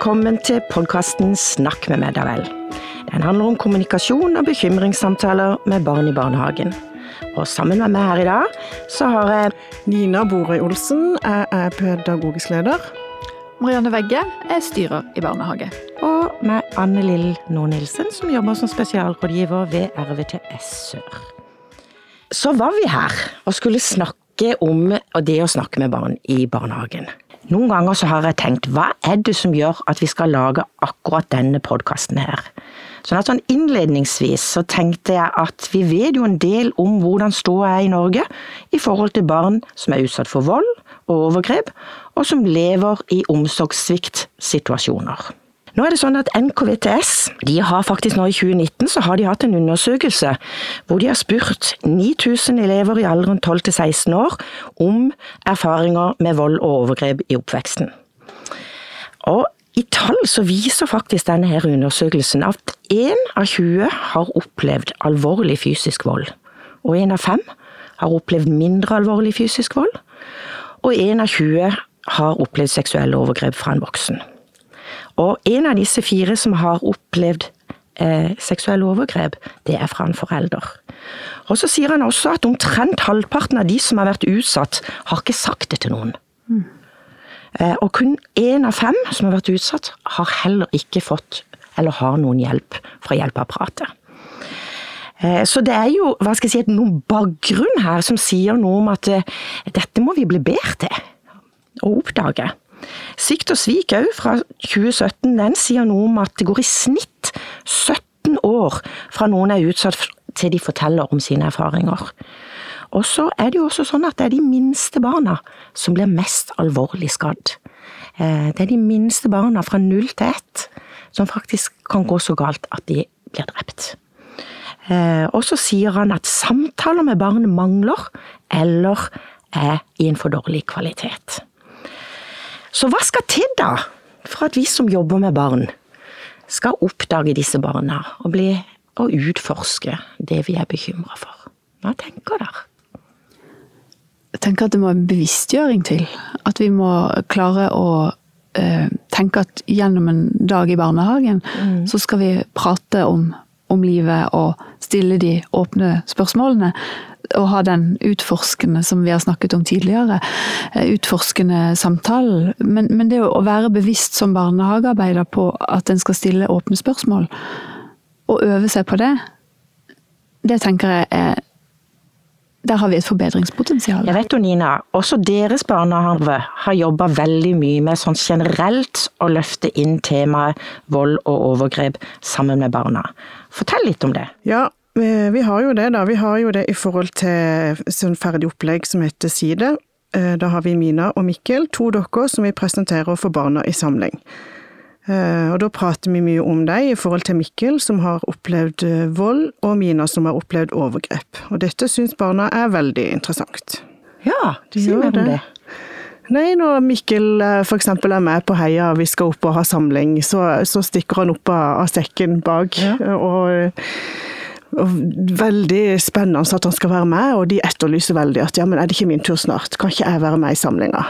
Velkommen til podkasten Snakk med meg, da vel. Den handler om kommunikasjon og bekymringssamtaler med barn i barnehagen. Og sammen med meg her i dag, så har jeg Nina Borøy Olsen, jeg er pedagogisk leder. Marianne Vegge er styrer i barnehage. Og med Anne Lill Nå Nilsen, som jobber som spesialrådgiver ved RVTS Sør. Så var vi her og skulle snakke om det å snakke med barn i barnehagen. Noen ganger så har jeg tenkt, hva er det som gjør at vi skal lage akkurat denne podkasten her? Sånn at sånn Innledningsvis så tenkte jeg at vi vet jo en del om hvordan ståa er i Norge i forhold til barn som er utsatt for vold og overgrep, og som lever i omsorgssviktsituasjoner. Nå er det sånn at NKVTS de har faktisk nå i 2019 så har de hatt en undersøkelse hvor de har spurt 9000 elever i alderen 12 til 16 år om erfaringer med vold og overgrep i oppveksten. Og i tall så viser faktisk denne her undersøkelsen at én av 20 har opplevd alvorlig fysisk vold, og én av fem har opplevd mindre alvorlig fysisk vold, og én av 20 har opplevd seksuelle overgrep fra en voksen. Og en av disse fire som har opplevd eh, seksuelle overgrep, det er fra en forelder. Og så sier han også at omtrent halvparten av de som har vært utsatt, har ikke sagt det til noen. Eh, og kun én av fem som har vært utsatt, har heller ikke fått eller har noen hjelp fra hjelpeapparatet. Eh, så det er jo hva skal jeg si, noen bakgrunn her som sier noe om at eh, dette må vi bli bedre til å oppdage. Svikt og svik òg, fra 2017, den sier noe om at det går i snitt 17 år fra noen er utsatt til de forteller om sine erfaringer. Og så er det jo også sånn at det er de minste barna som blir mest alvorlig skadd. Eh, det er de minste barna fra null til ett som faktisk kan gå så galt at de blir drept. Eh, og så sier han at samtaler med barn mangler, eller er i en for dårlig kvalitet. Så hva skal til da, for at vi som jobber med barn, skal oppdage disse barna og, bli, og utforske det vi er bekymra for? Hva tenker dere? Jeg tenker at det må en bevisstgjøring til. At vi må klare å eh, tenke at gjennom en dag i barnehagen, mm. så skal vi prate om, om livet og stille de åpne spørsmålene å ha den utforskende som vi har snakket om tidligere, eh, utforskende samtalen. Men, men, det å være bevisst som barnehagearbeider på at en skal stille åpne spørsmål, og øve seg på det, det tenker jeg er der har vi et forbedringspotensial. Jeg vet jo, Nina, også deres barnehage har jobba veldig mye med sånn generelt å løfte inn temaet vold og overgrep sammen med barna. Fortell litt om det. Ja, vi har jo det, da. Vi har jo det i forhold til sånn ferdig opplegg som heter Side. Eh, da har vi Mina og Mikkel, to dere som vi presenterer for barna i samling. Eh, og da prater vi mye om deg i forhold til Mikkel, som har opplevd eh, vold, og Mina, som har opplevd overgrep. Og dette syns barna er veldig interessant. Ja, de sier mer om det. Nei, når Mikkel f.eks. er med på Heia, og vi skal opp og ha samling, så, så stikker han opp av, av sekken bak. Ja. og veldig spennende at han skal være med, og de etterlyser veldig at ja, men er det ikke min tur snart, kan ikke jeg være med i samlinga?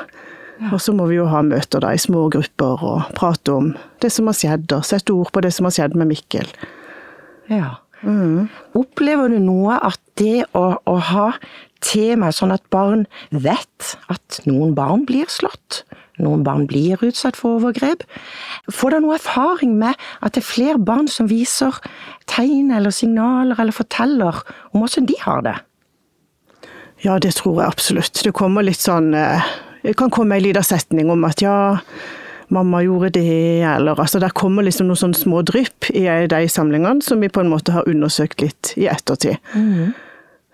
Ja. Og så må vi jo ha møter da i små grupper og prate om det som har skjedd, og sette ord på det som har skjedd med Mikkel. Ja. Mm. Opplever du noe at det å, å ha tema sånn at barn vet at noen barn blir slått, noen barn blir utsatt for overgrep. Får dere noe erfaring med at det er flere barn som viser tegn eller signaler eller forteller om hvordan de har det? Ja, det tror jeg absolutt. Det kommer litt sånn eh, Det kan komme en lita setning om at ja, mamma gjorde det, eller altså Der kommer liksom noen sånne små drypp i de samlingene som vi på en måte har undersøkt litt i ettertid. Mm.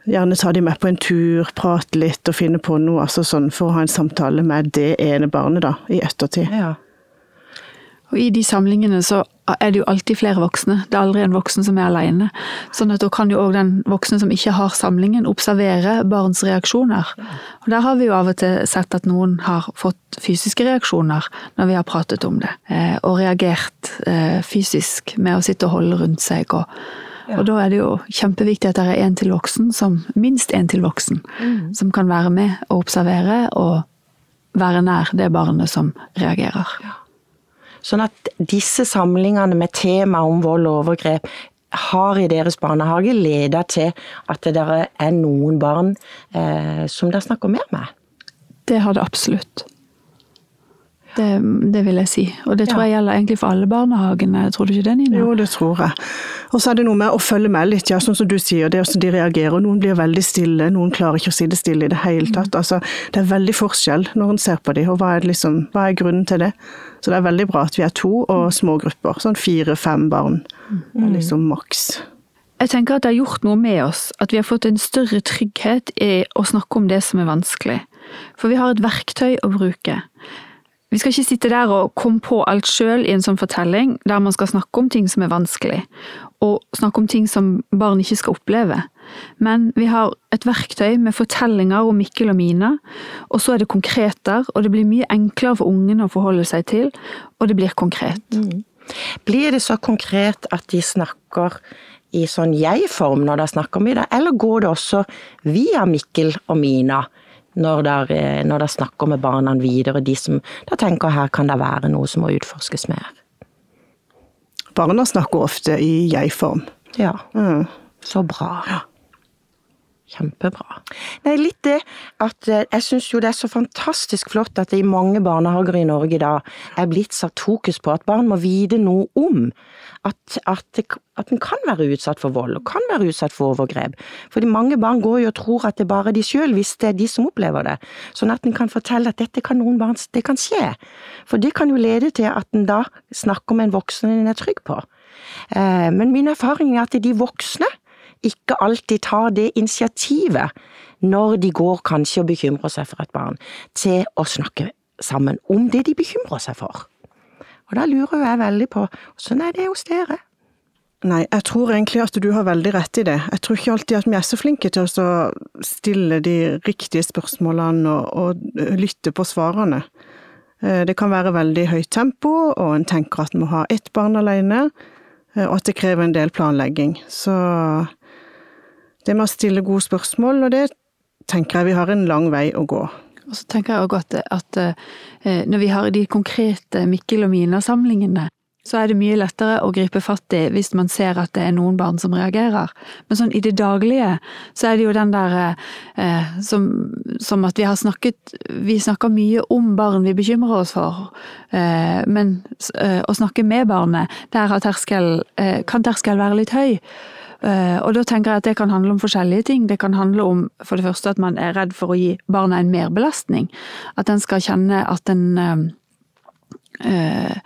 Gjerne ta de med på en tur, prate litt og finne på noe, altså sånn for å ha en samtale med det ene barnet da, i ettertid. Ja. Og i de samlingene så er det jo alltid flere voksne, det er aldri en voksen som er alene. Sånn at da kan jo òg den voksne som ikke har samlingen, observere barns reaksjoner. Og der har vi jo av og til sett at noen har fått fysiske reaksjoner når vi har pratet om det, eh, og reagert eh, fysisk med å sitte og holde rundt seg og ja. Og da er det jo kjempeviktig at det er en til voksen, som, minst en til voksen, mm. som kan være med og observere og være nær det barnet som reagerer. Ja. Sånn at disse samlingene med tema om vold og overgrep har i deres barnehage leda til at det er noen barn eh, som dere snakker mer med? Det har det absolutt. Det, det, vil jeg si. Og det tror jeg gjelder egentlig for alle barnehagene. Tror du ikke det, Nina? Jo, det tror jeg. Og så er det noe med å følge med litt, ja, sånn som du sier. Det er også de reagerer. Noen blir veldig stille, noen klarer ikke å sitte stille i det hele tatt. Mm. Altså, det er veldig forskjell når en ser på dem, og hva er, liksom, hva er, grunnen til det? Så det er veldig bra at vi er to og små grupper. Sånn fire-fem barn. Det er liksom maks. Jeg tenker at det har gjort noe med oss, at vi har fått en større trygghet i å snakke om det som er vanskelig. For vi har et verktøy å bruke. Vi skal ikke sitte der og komme på alt sjøl i en sånn fortelling, der man skal snakke om ting som er vanskelig, og snakke om ting som barn ikke skal oppleve. Men vi har et verktøy med fortellinger om Mikkel og Mina, og så er det konkreter, og det blir mye enklere for ungene å forholde seg til, og det blir konkret. Mm. Blir det så konkret at de snakker i sånn jeg-form når de snakker om det, eller går det også via Mikkel og Mina? Når eh, når dere snakker med barna videre, de som da tenker her kan det være noe som må utforskes mer? Barna snakker ofte i jeg-form. Ja. Mm. Så bra. Ja. Kjempebra. Nei, litt det at eh, jeg syns jo det er så fantastisk flott at det i mange barnehager i Norge da er blitt satt fokus på at barn må vite noe om at, at, at en kan være utsatt for vold, og kan være utsatt for overgrep. Fordi mange barn går jo og tror at det er bare de sjøl, hvis det er de som opplever det. Sånn at en kan fortelle at dette kan noen barn, det kan skje. For det kan jo lede til at en da snakker med en voksen en er trygg på. Eh, men min erfaring er at de voksne ikke alltid tar det initiativet når de går kanskje og bekymrer seg for et barn, til å snakke sammen om det de bekymrer seg for. Og da lurer jeg veldig på åssen er det hos dere? Nei, jeg tror egentlig at du har veldig rett i det. Jeg tror ikke alltid at vi er så flinke til å stille de riktige spørsmålene og, og lytte på svarene. Eh, det kan være veldig høyt tempo, og en tenker at en må ha ett barn alene, eh, og at det krever en del planlegging. Så det med å stille gode spørsmål, og det tenker jeg vi har en lang vei å gå. Og så tenker jeg også at, at eh, når vi har de konkrete Mikkel og Mina-samlingene, så er det mye lettere å gripe fatt i hvis man ser at det er noen barn som reagerer. Men sånn i det daglige så er det jo den der eh, som, som, at vi har snakket Vi snakker mye om barn vi bekymrer oss for, eh, men eh, å snakke med barnet, der terskel, eh, kan terskel være litt høy. Eh, og da tenker jeg at det kan handle om forskjellige ting. Det kan handle om for det første at man er redd for å gi barna en merbelastning. At den skal kjenne at den uh,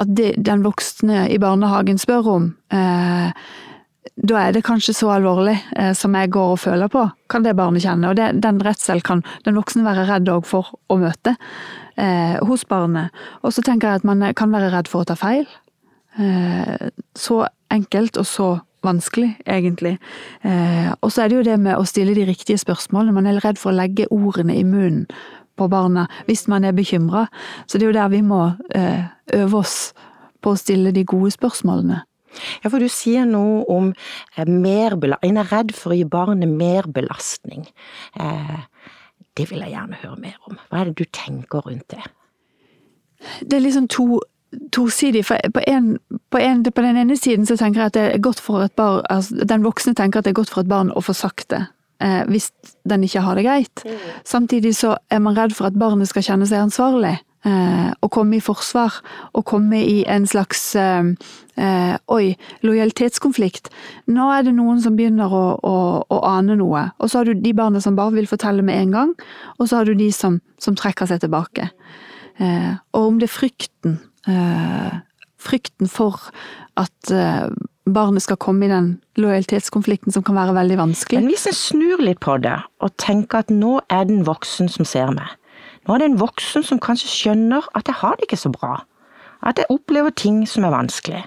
At det, den voksne i barnehagen spør om eh, da er det kanskje så alvorlig eh, som jeg går og føler på, kan det barnet kjenne. Og det, den redselen kan den voksne være redd for å møte eh, hos barnet. Og så tenker jeg at man kan være redd for å ta feil. Eh, så enkelt og så vanskelig, egentlig. Eh, og så er det jo det med å stille de riktige spørsmålene. Man er redd for å legge ordene i munnen på barna hvis man er bekymra. Så det er jo der vi må eh, øve oss på å stille de gode spørsmålene. Ja, for du sier noe om eh, merbelastning. En er redd for å gi barnet mer belastning. det vil jeg gjerne høre mer om. Hva er det du tenker rundt det? Det er liksom to tosidig. For på, en, på, en, på, den ene siden så tenker jeg at det er godt for et barn altså Den voksne tenker at det er godt for et barn å få sagt det. Eh, hvis den ikke har det greit. Mm. Samtidig så er man redd for at barnet skal kjenne seg ansvarlig. Eh, og komme i forsvar. Og komme i en slags eh, eh oi, lojalitetskonflikt. Nå er det noen som begynner å, å, å, ane noe. Og så har du de barna som bare vil fortelle med en gang. Og så har du de som, som trekker seg tilbake. Eh, og om det er frykten Eh, frykten for at eh, barnet skal komme i den lojalitetskonflikten som kan være veldig vanskelig. Men hvis en snur litt på det, og tenker at nå er det en voksen som ser meg. Nå er det en voksen som kanskje skjønner at jeg har det ikke så bra. At jeg opplever ting som er vanskelig.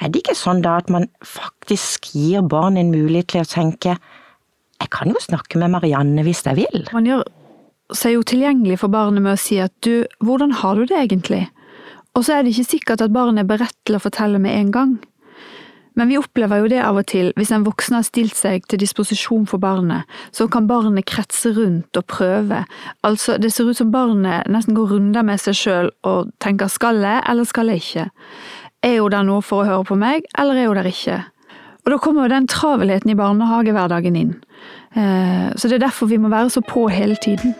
Er det ikke sånn da at man faktisk gir barn en mulighet til å tenke jeg kan jo snakke med Marianne hvis jeg vil? Man gjør seg jo tilgjengelig for barnet med å si at du, hvordan har du det egentlig? Og så er det ikke sikkert at barnet er beredt til å fortelle med en gang. Men vi opplever jo det av og til. Hvis en voksen har stilt seg til disposisjon for barnet, så kan barnet kretse rundt og prøve. Altså, Det ser ut som barnet nesten går runder med seg sjøl og tenker skal jeg, eller skal jeg ikke? Er hun der nå for å høre på meg, eller er hun der ikke? Og Da kommer jo den travelheten i barnehagehverdagen inn. Eh, så det er derfor vi må være så på hele tiden.